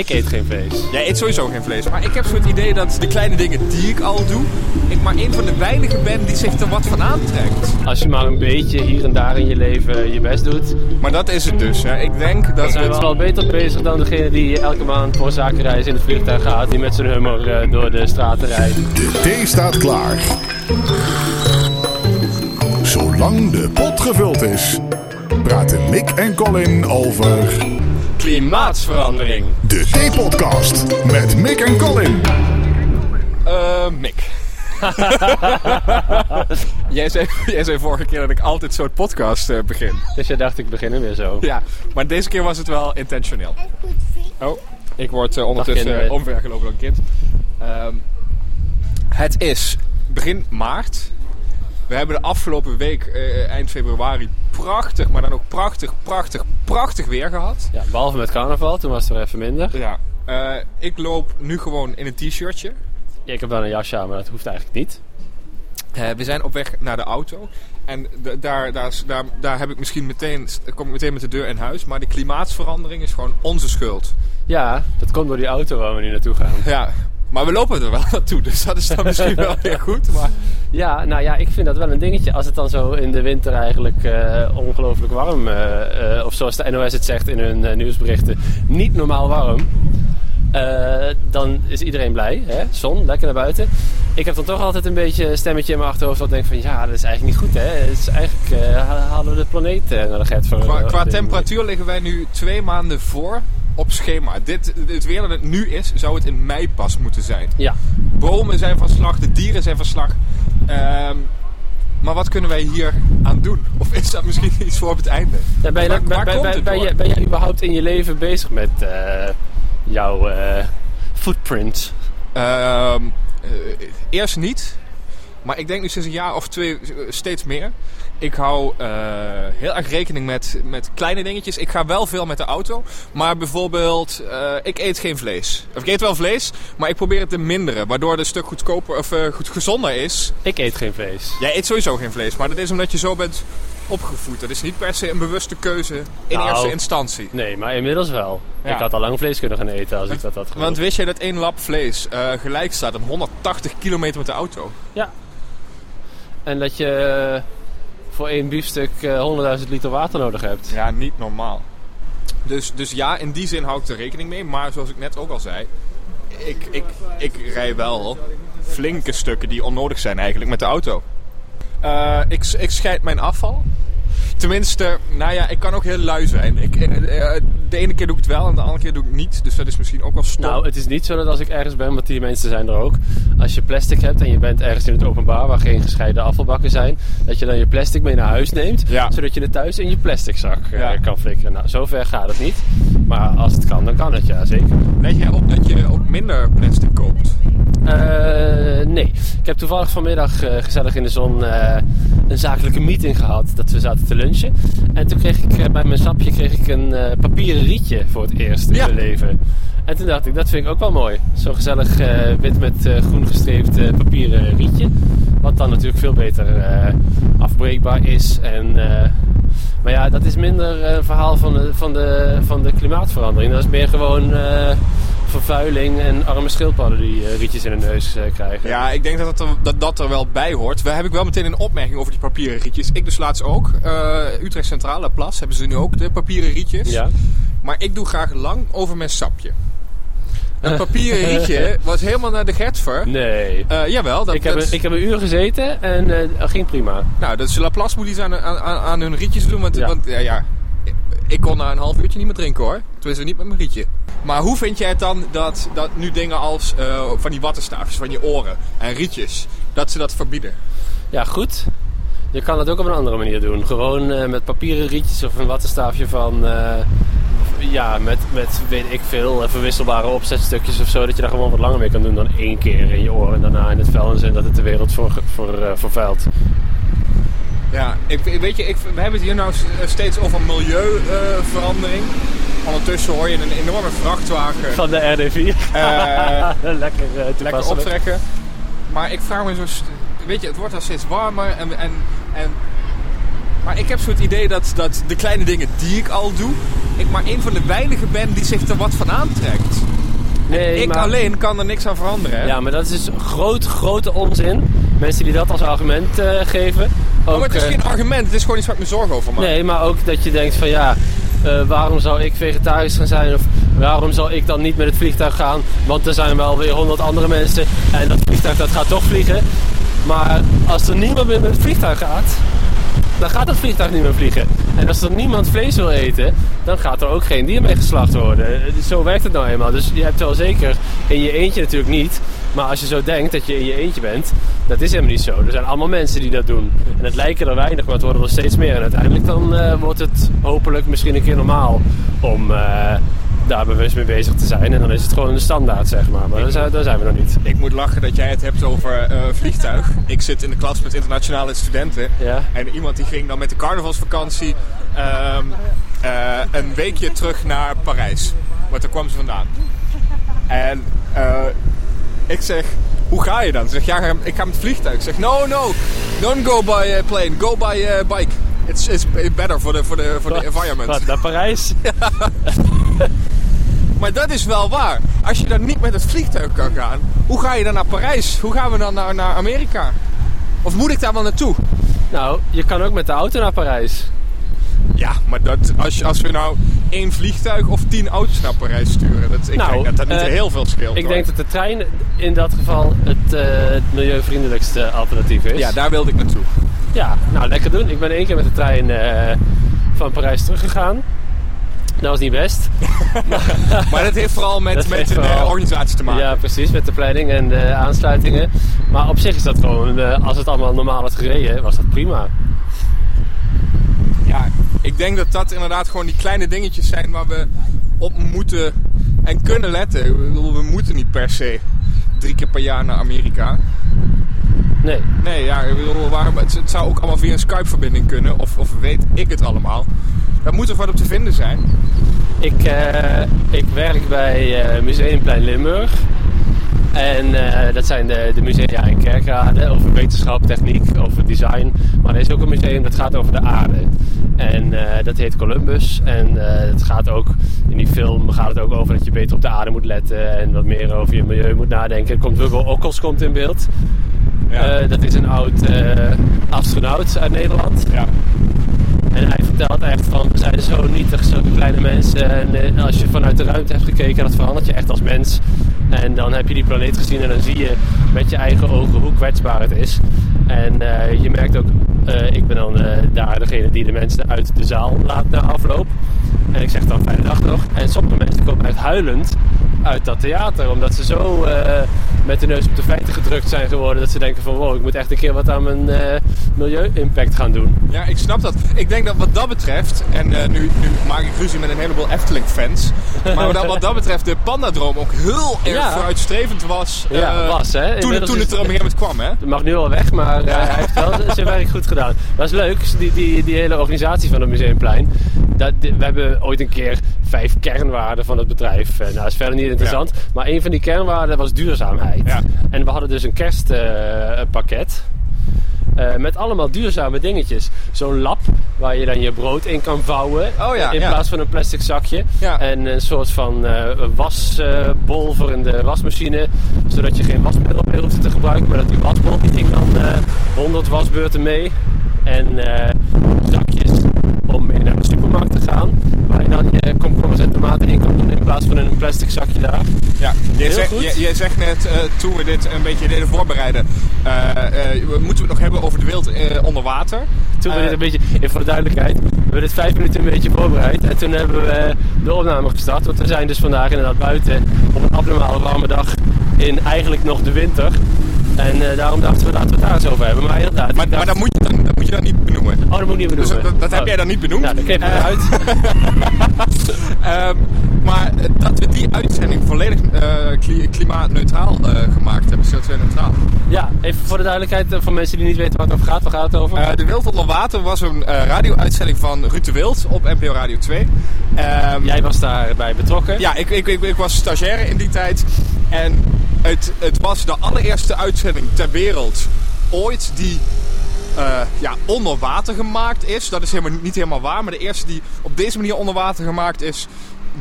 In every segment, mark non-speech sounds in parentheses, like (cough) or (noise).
Ik eet geen vlees. Jij eet sowieso geen vlees. Maar ik heb zo het idee dat de kleine dingen die ik al doe, ik maar een van de weinigen ben die zich er wat van aantrekt. Als je maar een beetje hier en daar in je leven je best doet, Maar dat is het dus. Hè. Ik denk dat dan zijn we het... al beter bezig dan degene die elke maand voor zakenreis in het vliegtuig gaat, die met zijn hummer eh, door de straten rijdt. De thee staat klaar. Zolang de pot gevuld is, praten Mick en Colin over Klimaatsverandering. de Theepodcast met Mick en Colin. Eh, Mick. (laughs) jij, zei, jij zei vorige keer dat ik altijd zo'n podcast eh, begin. Dus jij dacht ik begin hem weer zo. Ja, maar deze keer was het wel intentioneel. Oh, ik word eh, ondertussen uh, omvergelopen door een kind. Ehm, het is begin maart. We hebben de afgelopen week, eh, eind februari, prachtig, maar dan ook prachtig, prachtig, prachtig weer gehad. Ja, behalve met carnaval, toen was het er even minder. Ja. Eh, ik loop nu gewoon in een t-shirtje. Ja, ik heb wel een jasje aan, maar dat hoeft eigenlijk niet. Eh, we zijn op weg naar de auto. En daar, daar, daar, daar heb ik misschien meteen, kom ik meteen met de deur in huis. Maar de klimaatsverandering is gewoon onze schuld. Ja, dat komt door die auto waar we nu naartoe gaan. Ja, maar we lopen er wel (laughs) naartoe. Dus dat is dan misschien wel weer goed. Maar Ja, nou ja, ik vind dat wel een dingetje. Als het dan zo in de winter eigenlijk eh, ongelooflijk warm, eh, of zoals de NOS het zegt in hun nieuwsberichten, niet normaal warm. dan is iedereen blij. Hè? Zon, lekker naar buiten. Ik heb dan toch altijd een beetje een stemmetje in mijn achterhoofd dat denkt van ja, dat is eigenlijk niet goed hè. Het is eigenlijk ha- halen we de planeet naar de get voor. qua, qua temperatuur liggen wij nu twee maanden voor op schema. Dit, dit weer dat het nu is, zou het in mei pas moeten zijn. Ja, Bomen zijn van slag, de dieren zijn van slag. Ehm, maar wat kunnen wij hier aan doen? Of is dat misschien (laughs) iets voor op het einde? Ja, ben, je, Waar- ben, waar ben, het je, ben überhaupt in je leven bezig met eh, jouw eh, footprint? Ehm, eh, eerst niet. Maar ik denk nu sinds een jaar of twee eh, steeds meer. Ik hou eh, heel erg rekening met, met kleine dingetjes. Ik ga wel veel met de auto. Maar bijvoorbeeld, eh, ik eet geen vlees. Of ik eet wel vlees, maar ik probeer het te minderen. Waardoor het een stuk goedkoper of goed gezonder is. Ik eet geen vlees. Jij eet sowieso geen vlees. Maar dat is omdat je zo bent opgevoed. Dat is niet per se een bewuste keuze in Nou, eerste instantie. Nee, maar inmiddels wel. Ja. Ik had al lang vlees kunnen gaan eten als ik dat had gewild. Want wist jij dat één lap vlees gelijk staat aan 180 kilometer met de auto? Ja. En dat je eh, voor één biefstuk eh 100.000 liter water nodig hebt. Ja, niet normaal. Dus, dus ja, in die zin hou ik er rekening mee. Maar zoals ik net ook al zei, ik, ik, ik rij wel flinke stukken die onnodig zijn eigenlijk met de auto. Eh, ik, ik scheid mijn afval. Tenminste, nou ja, ik kan ook heel lui zijn. Ik, eh, eh, de ene keer doe ik het wel en de andere keer doe ik het niet. Dus dat is misschien ook wel stom. Nou, het is niet zo dat als ik ergens ben, want die mensen zijn er ook. Als je plastic hebt en je bent ergens in het openbaar waar geen gescheiden afvalbakken zijn, dat je dan je plastic mee naar huis neemt, Ja. zodat je het thuis in je plastic zak eh, Ja. kan flikkeren. Nou, zover gaat het niet. Maar als het kan, dan kan het, ja, zeker. Let jij op dat je ook minder plastic koopt? Eh, nee. Ik heb toevallig vanmiddag eh, gezellig in de zon eh, een zakelijke meeting gehad. Dat we zaten te lunchen. En toen kreeg ik bij mijn sapje kreeg ik een papieren rietje voor het eerst in mijn leven. En toen dacht ik, dat vind ik ook wel mooi. Zo'n gezellig wit met groen gestreept papieren rietje. Wat dan natuurlijk veel beter afbreekbaar is. En, maar ja, dat is minder eh, een verhaal van de, van, de, van de klimaatverandering. Dat is meer gewoon eh, vervuiling en arme schildpadden die eh, rietjes in hun neus krijgen. Ja, ik denk dat dat, er, dat dat er wel bij hoort. We heb ik wel meteen een opmerking over die papieren rietjes. Ik dus laatst ook. Eh, Utrecht Centrale Plas hebben ze nu ook de papieren rietjes. Ja. Maar ik doe graag lang over mijn sapje. Een papieren (laughs) rietje was helemaal naar de Gertver. Nee. Eh, jawel, dat, Ik heb, dat- een, ik heb een uur gezeten en dat ging prima. nou, dat is Laplace moet iets aan, aan, aan hun rietjes doen. Want, Ja. want ja, ja, ik kon na een half uurtje niet meer drinken hoor. Tenminste, niet met mijn rietje. Maar hoe vind jij het dan dat, dat nu dingen als eh, van die wattenstaafjes van je oren en rietjes, dat ze dat verbieden? Ja, goed. Je kan het ook op een andere manier doen. Gewoon met papieren rietjes of een wattenstaafje van... eh, ja, met, met weet ik veel, eh, verwisselbare opzetstukjes of zo. Dat je daar gewoon wat langer mee kan doen dan één keer in je oren en daarna in het vuilnis. En dat het de wereld voor, voor, eh, vervuilt. Ja, ik, weet je, ik, we hebben het hier nou s- steeds over milieuverandering. Ondertussen hoor je een enorme vrachtwagen Van de RD4. eh, (laughs) lekker eh, lekker optrekken. Maar ik vraag me zo... Weet je, het wordt al steeds warmer en... en, en maar ik heb zo het idee dat, dat de kleine dingen die ik al doe... ik maar een van de weinigen ben die zich er wat van aantrekt. Nee, ik maar- alleen kan er niks aan veranderen. Hè? Ja, maar dat is dus groot, grote onzin. Mensen die dat als argument eh, geven. Ook, Oh, maar het is eh, geen argument, het is gewoon iets waar ik me zorgen over maak. Nee, maar ook dat je denkt van ja, eh, waarom zou ik vegetarisch gaan zijn? Of waarom zal ik dan niet met het vliegtuig gaan? Want er zijn wel weer honderd andere mensen en dat vliegtuig dat gaat toch vliegen. Maar als er niemand meer met het vliegtuig gaat, dan gaat dat vliegtuig niet meer vliegen. En als er niemand vlees wil eten, dan gaat er ook geen dier mee geslacht worden. Eh, Zo werkt het nou eenmaal. Dus je hebt wel zeker in je eentje natuurlijk niet. Maar als je zo denkt dat je in je eentje bent, dat is helemaal niet zo. Er zijn allemaal mensen die dat doen. En het lijken er weinig, maar het worden er steeds meer. En uiteindelijk dan eh, wordt het hopelijk misschien een keer normaal om eh, daar bewust mee bezig te zijn. En dan is het gewoon de standaard, zeg maar. Maar daar zijn, daar zijn we nog niet. Ik moet lachen dat jij het hebt over eh, (laughs) vliegtuig. Ik zit in de klas met internationale studenten. Ja. En iemand die ging dan met de carnavalsvakantie ehm, eh, een weekje terug naar Parijs. Want daar kwam ze vandaan. En eh, ik zeg, hoe ga je dan? Ze zegt, ja, ik ga met het vliegtuig. Ik zeg, no, no, don't go by plane, go by bike. It's, it's better for the, for the, for the environment. Wat, naar Parijs? (laughs) (laughs) Maar dat is wel waar. Als je dan niet met het vliegtuig kan gaan, hoe ga je dan naar Parijs? Hoe gaan we dan naar, naar Amerika? Of moet ik daar wel naartoe? Nou, je kan ook met de auto naar Parijs. Ja, maar dat, als, als we nou één vliegtuig of tien auto's naar Parijs sturen, dat, ik Nou, denk dat dat niet eh, heel veel scheelt. Ik hoor. denk dat de trein in dat geval het, eh, het milieuvriendelijkste alternatief is. Ja, daar wilde ik naartoe. Ja, nou lekker doen. Ik ben één keer met de trein eh, van Parijs teruggegaan. Dat was niet best. (laughs) Maar dat heeft vooral met, Dat met heeft de vooral- organisatie te maken. Ja, precies, met de planning en de aansluitingen. Maar op zich is dat gewoon, eh, als het allemaal normaal had gereden, was dat prima. Ja, ik denk dat dat inderdaad gewoon die kleine dingetjes zijn waar we op moeten en kunnen letten. We moeten niet per se drie keer per jaar naar Amerika. Nee, Nee, ja, ik bedoel, waarom, het, het zou ook allemaal via een Skype-verbinding kunnen, of, of weet ik het allemaal. Daar moet toch wat op te vinden zijn? ik, eh, ik werk bij eh, Museumplein Limburg. En eh, dat zijn de, de musea in Kerkrade over wetenschap, techniek, over design. Maar er is ook een museum dat gaat over de aarde. En dat heet Columbus. En het gaat ook, in die film gaat het ook over dat je beter op de aarde moet letten. En wat meer over je milieu moet nadenken. Er komt Wubbo Okkels komt in beeld. Ja. Dat is een oud astronaut uit Nederland. ja. En hij vertelt echt van, we zijn zo nietig, zulke kleine mensen. En eh, als je vanuit de ruimte hebt gekeken, dat verandert je echt als mens. En dan heb je die planeet gezien en dan zie je met je eigen ogen hoe kwetsbaar het is. En eh, je merkt ook, eh, ik ben dan daar degene die de mensen uit de zaal laat na afloop. En ik zeg dan fijne dag nog. En sommige mensen komen echt huilend uit dat theater. Omdat ze zo eh, met de neus op de feiten gedrukt zijn geworden. Dat ze denken van wow, ik moet echt een keer wat aan mijn eh, milieu-impact gaan doen. Ja, ik snap dat. Ik denk dat wat dat betreft, en eh, nu, nu maak ik ruzie met een heleboel Efteling-fans. (laughs) maar dat, wat dat betreft de Pandadroom ook heel erg Ja. vooruitstrevend was. Ja, was, hè. Toen, toen het er op een gegeven moment kwam, hè? Het mag nu al weg, maar hij heeft wel zijn werk goed gedaan. Dat is leuk, die, die, die hele organisatie van het Museumplein. Dat, we hebben ooit een keer vijf kernwaarden van het bedrijf. Eh, nou, dat is verder niet interessant. Maar een van die kernwaarden was duurzaamheid. Ja. En we hadden dus een kerstpakket. eh, met allemaal duurzame dingetjes. Zo'n lap waar je dan je brood in kan vouwen. Oh ja, in ja. plaats van een plastic zakje. Ja. En een soort van eh, wasbol voor in de wasmachine. Zodat je geen wasmiddel meer hoeft te gebruiken. Maar dat die wasbol die ging dan eh 100 wasbeurten mee. En eh, zakjes om mee naar de supermarkt te gaan. Waar je dan je komkommers en tomaten in kan doen in plaats van in een plastic zakje daar. Ja, je, Heel zegt, goed. je, je zegt net eh, toen we dit een beetje deden voorbereiden. eh, eh, we moeten het nog hebben over de wereld eh, onder water. Toen we Eh, dit een beetje, even voor de duidelijkheid, we hebben dit vijf minuten een beetje voorbereid. En toen hebben we de opname gestart. Want we zijn dus vandaag inderdaad buiten op een abnormale warme dag in eigenlijk nog de winter. En eh, daarom dachten we, laten we het daar eens over hebben. Maar inderdaad, Maar, dat, moet je dan, moet je dan niet benoemen. Oh, dat moet ik niet Dus benoemen. dat, heb Oh. jij dan niet benoemd. Ja, dat Eh, eruit. (laughs) Ehm, maar dat we die uitzending volledig eh, kli- klimaatneutraal eh, gemaakt hebben, CO2-neutraal. Ja, even voor de duidelijkheid, eh, voor mensen die niet weten waar het over gaat. Waar gaat het over? De Wild onder Water was een radio-uitzending van Ruud de Wild op NPO Radio 2. Ehm, Jij was daarbij betrokken. Ja, ik, ik, ik, ik was stagiaire in die tijd. En het, het was de allereerste uitzending ter wereld ooit die eh, ja, onder water gemaakt is. Dat is helemaal, niet helemaal waar, maar de eerste die op deze manier onder water gemaakt is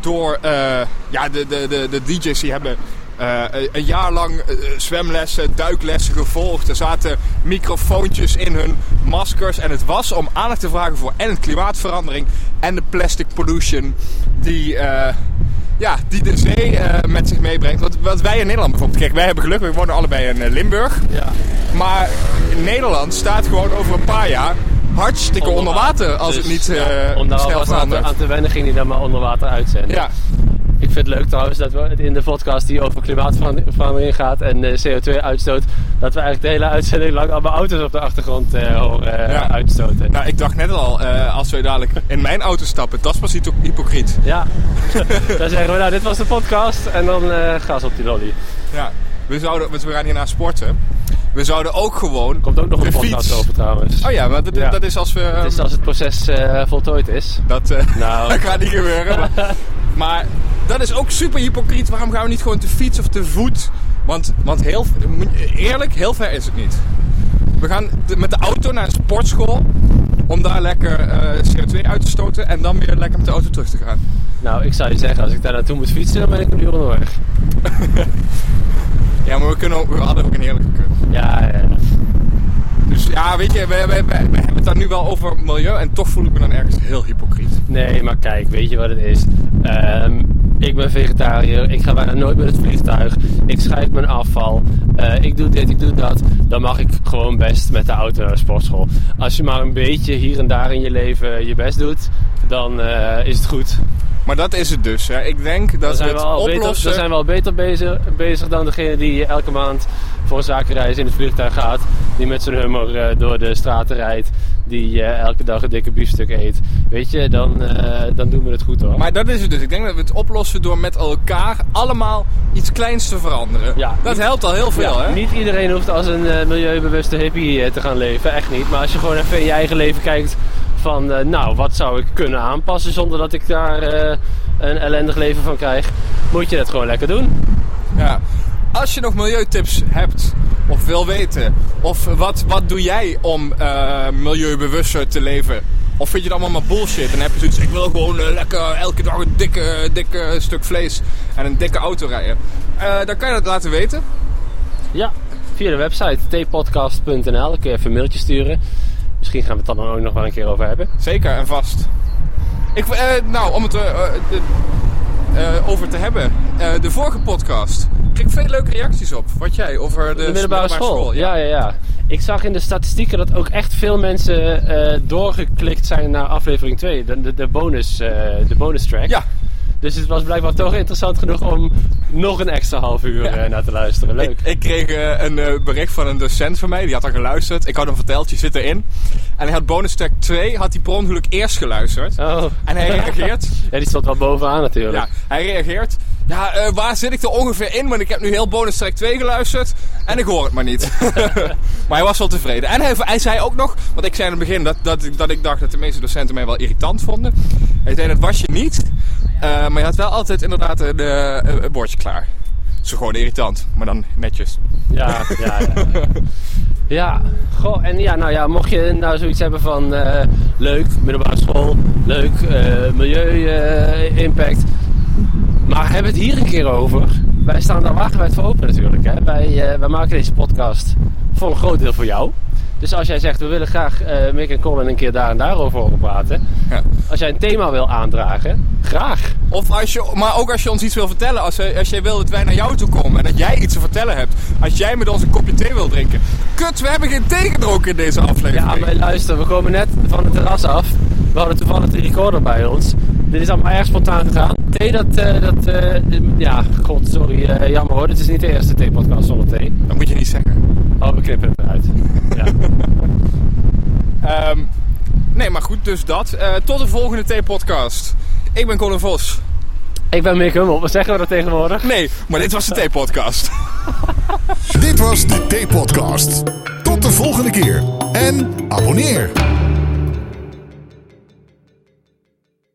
door eh, ja, de, de, de, de DJ's die hebben eh, een jaar lang zwemlessen, duiklessen gevolgd. Er zaten microfoontjes in hun maskers. En het was om aandacht te vragen voor en de klimaatverandering en de plastic pollution die, ja, die de zee eh, met zich meebrengt. Wat, wat wij in Nederland bijvoorbeeld. Kijk, wij hebben geluk, we wonen allebei in eh, Limburg. Ja. Maar Nederland staat gewoon over een paar jaar hartstikke onder water als Dus, het niet ja, eh Om daar snel alvast aan te, aan te wennen ging die dan maar onder water uitzenden. Ja, Ik vind het leuk trouwens dat we in de podcast die over klimaatverandering gaat en eh, CO2-uitstoot, dat we eigenlijk de hele uitzending lang allemaal auto's op de achtergrond eh, horen eh, Ja. uitstoten. nou ik dacht net al, als we dadelijk in mijn auto stappen, dat is pas hypo- hypocriet. Ja, (laughs) dan zeggen we nou dit was de podcast en dan eh gas op die lolly. Ja, we, zouden, we gaan hierna sporten. We zouden ook gewoon Komt ook nog een podcast over trouwens. Oh ja, maar dat, Ja. dat is als we... Het is als het proces voltooid is. Dat, Nou. (laughs) dat gaat niet gebeuren. Maar, (laughs) maar dat is ook super hypocriet. Waarom gaan we niet gewoon te fiets of te voet? Want, want heel, eerlijk, heel ver is het niet. We gaan met de auto naar een sportschool. Om daar lekker eh, CO2 uit te stoten. En dan weer lekker met de auto terug te gaan. Nou, ik zou je zeggen, als ik daar naartoe moet fietsen, dan ben ik een uur onderweg. (laughs) Ja, maar we, kunnen ook, we hadden ook een heerlijke kut. Ja, ja. Dus ja, weet je, we, we, we, we hebben het daar nu wel over milieu. En toch voel ik me dan ergens heel hypocriet. Nee, maar kijk, weet je wat het is? Ehm, ben vegetariër, ik ga bijna nooit met het vliegtuig, ik scheid mijn afval, eh, ik doe dit, ik doe dat. Dan mag ik gewoon best met de auto naar de sportschool. Als je maar een beetje hier en daar in je leven je best doet, dan eh, is het goed. Maar dat is het dus. Hè. Ik denk dat Dan we zijn, het we al beter, oplossen... dan zijn we al beter bezig, bezig dan degene die elke maand voor een zakenreis in het vliegtuig gaat. Die met zijn hummer eh, door de straten rijdt. Die eh, elke dag een dikke biefstuk eet. Weet je, dan, eh, dan doen we het goed hoor. Maar dat is het dus. Ik denk dat we het oplossen door met elkaar allemaal iets kleins te veranderen. Ja. Dat helpt al heel veel, Ja, hè? Niet iedereen hoeft als een eh, milieubewuste hippie te gaan leven, echt niet. Maar als je gewoon even in je eigen leven kijkt van, nou, wat zou ik kunnen aanpassen zonder dat ik daar een ellendig leven van krijg, moet je dat gewoon lekker doen. Ja. Als je nog milieutips hebt of wil weten, of wat, wat doe jij om eh, milieubewuster te leven? Of vind je het allemaal maar bullshit en heb je zoiets, ik wil gewoon eh, lekker elke dag een dikke, dikke stuk vlees en een dikke auto rijden. Eh, dan kan je dat laten weten. Ja, via de website tpodcast.nl, kun je even een mailtje sturen. Misschien gaan we het dan ook nog wel een keer over hebben. Zeker en vast. Ik, nou, om het de- eh, over te hebben. Eh, de vorige podcast kreeg ik veel leuke reacties op. Wat jij over de, De middelbare school. ja. Ja, ja, ja. Ik zag in de statistieken dat ook echt veel mensen eh, doorgeklikt zijn naar aflevering 2, de, de, de, bonus, de bonus track. Ja, Dus het was blijkbaar toch interessant genoeg om nog een extra half uur Ja. eh, naar te luisteren. Leuk. Ik, ik kreeg eh, een eh, bericht van een docent van mij, die had al geluisterd. Ik had hem verteld, je zit erin. En hij had bonus track 2, had hij per ongeluk eerst geluisterd. Oh. En hij reageert, (laughs) Ja, die stond wel bovenaan natuurlijk. ja, hij reageert. Ja, eh, waar zit ik er ongeveer in? Want ik heb nu heel bonus track 2 geluisterd en ik hoor het maar niet. (laughs) (laughs) maar hij was wel tevreden. En hij, hij zei ook nog, want ik zei in het begin dat, dat, ik- dat ik dacht dat de meeste docenten mij wel irritant vonden. Hij zei dat was je niet, eh, maar je had wel altijd inderdaad een, eh, een bordje klaar. Zo gewoon irritant, maar dan netjes. Ja, ja, ja. (laughs) Ja, goh, en ja, nou ja, mocht je nou zoiets hebben van leuk, middelbare school, leuk, milieu-impact. Maar hebben we het hier een keer over? Wij staan daar wagenwijd voor open natuurlijk. Hè? Wij, eh, wij maken deze podcast voor een groot deel voor jou. Dus als jij zegt, we willen graag eh Mick en Colin een keer daar en daarover horen praten. Ja. Als jij een thema wil aandragen, graag. Of als je, maar ook als je ons iets wil vertellen. Als, je- als jij wil dat wij naar jou toe komen en dat jij iets te vertellen hebt. Als jij met ons een kopje thee wil drinken. Kut, we hebben geen thee gedronken in deze aflevering. Ja, maar luister, we komen net van het terras af. We hadden toevallig de recorder bij ons. Dit is allemaal erg spontaan gegaan. Thee, dat, eh, dat eh, ja, god, sorry, eh, jammer hoor. Dit is niet de eerste thee-podcast zonder thee. Dat moet je niet zeggen. Oh, we knippen het eruit. Ja. (laughs) Ehm, nee, maar goed, dus dat. Eh, tot de volgende thee-podcast. Ik ben Colin Vos. Ik ben Mick Hummel, wat zeggen we dat tegenwoordig? Nee, maar dit was de thee-podcast. (laughs) Dit was de T-podcast. Tot de volgende keer. En abonneer.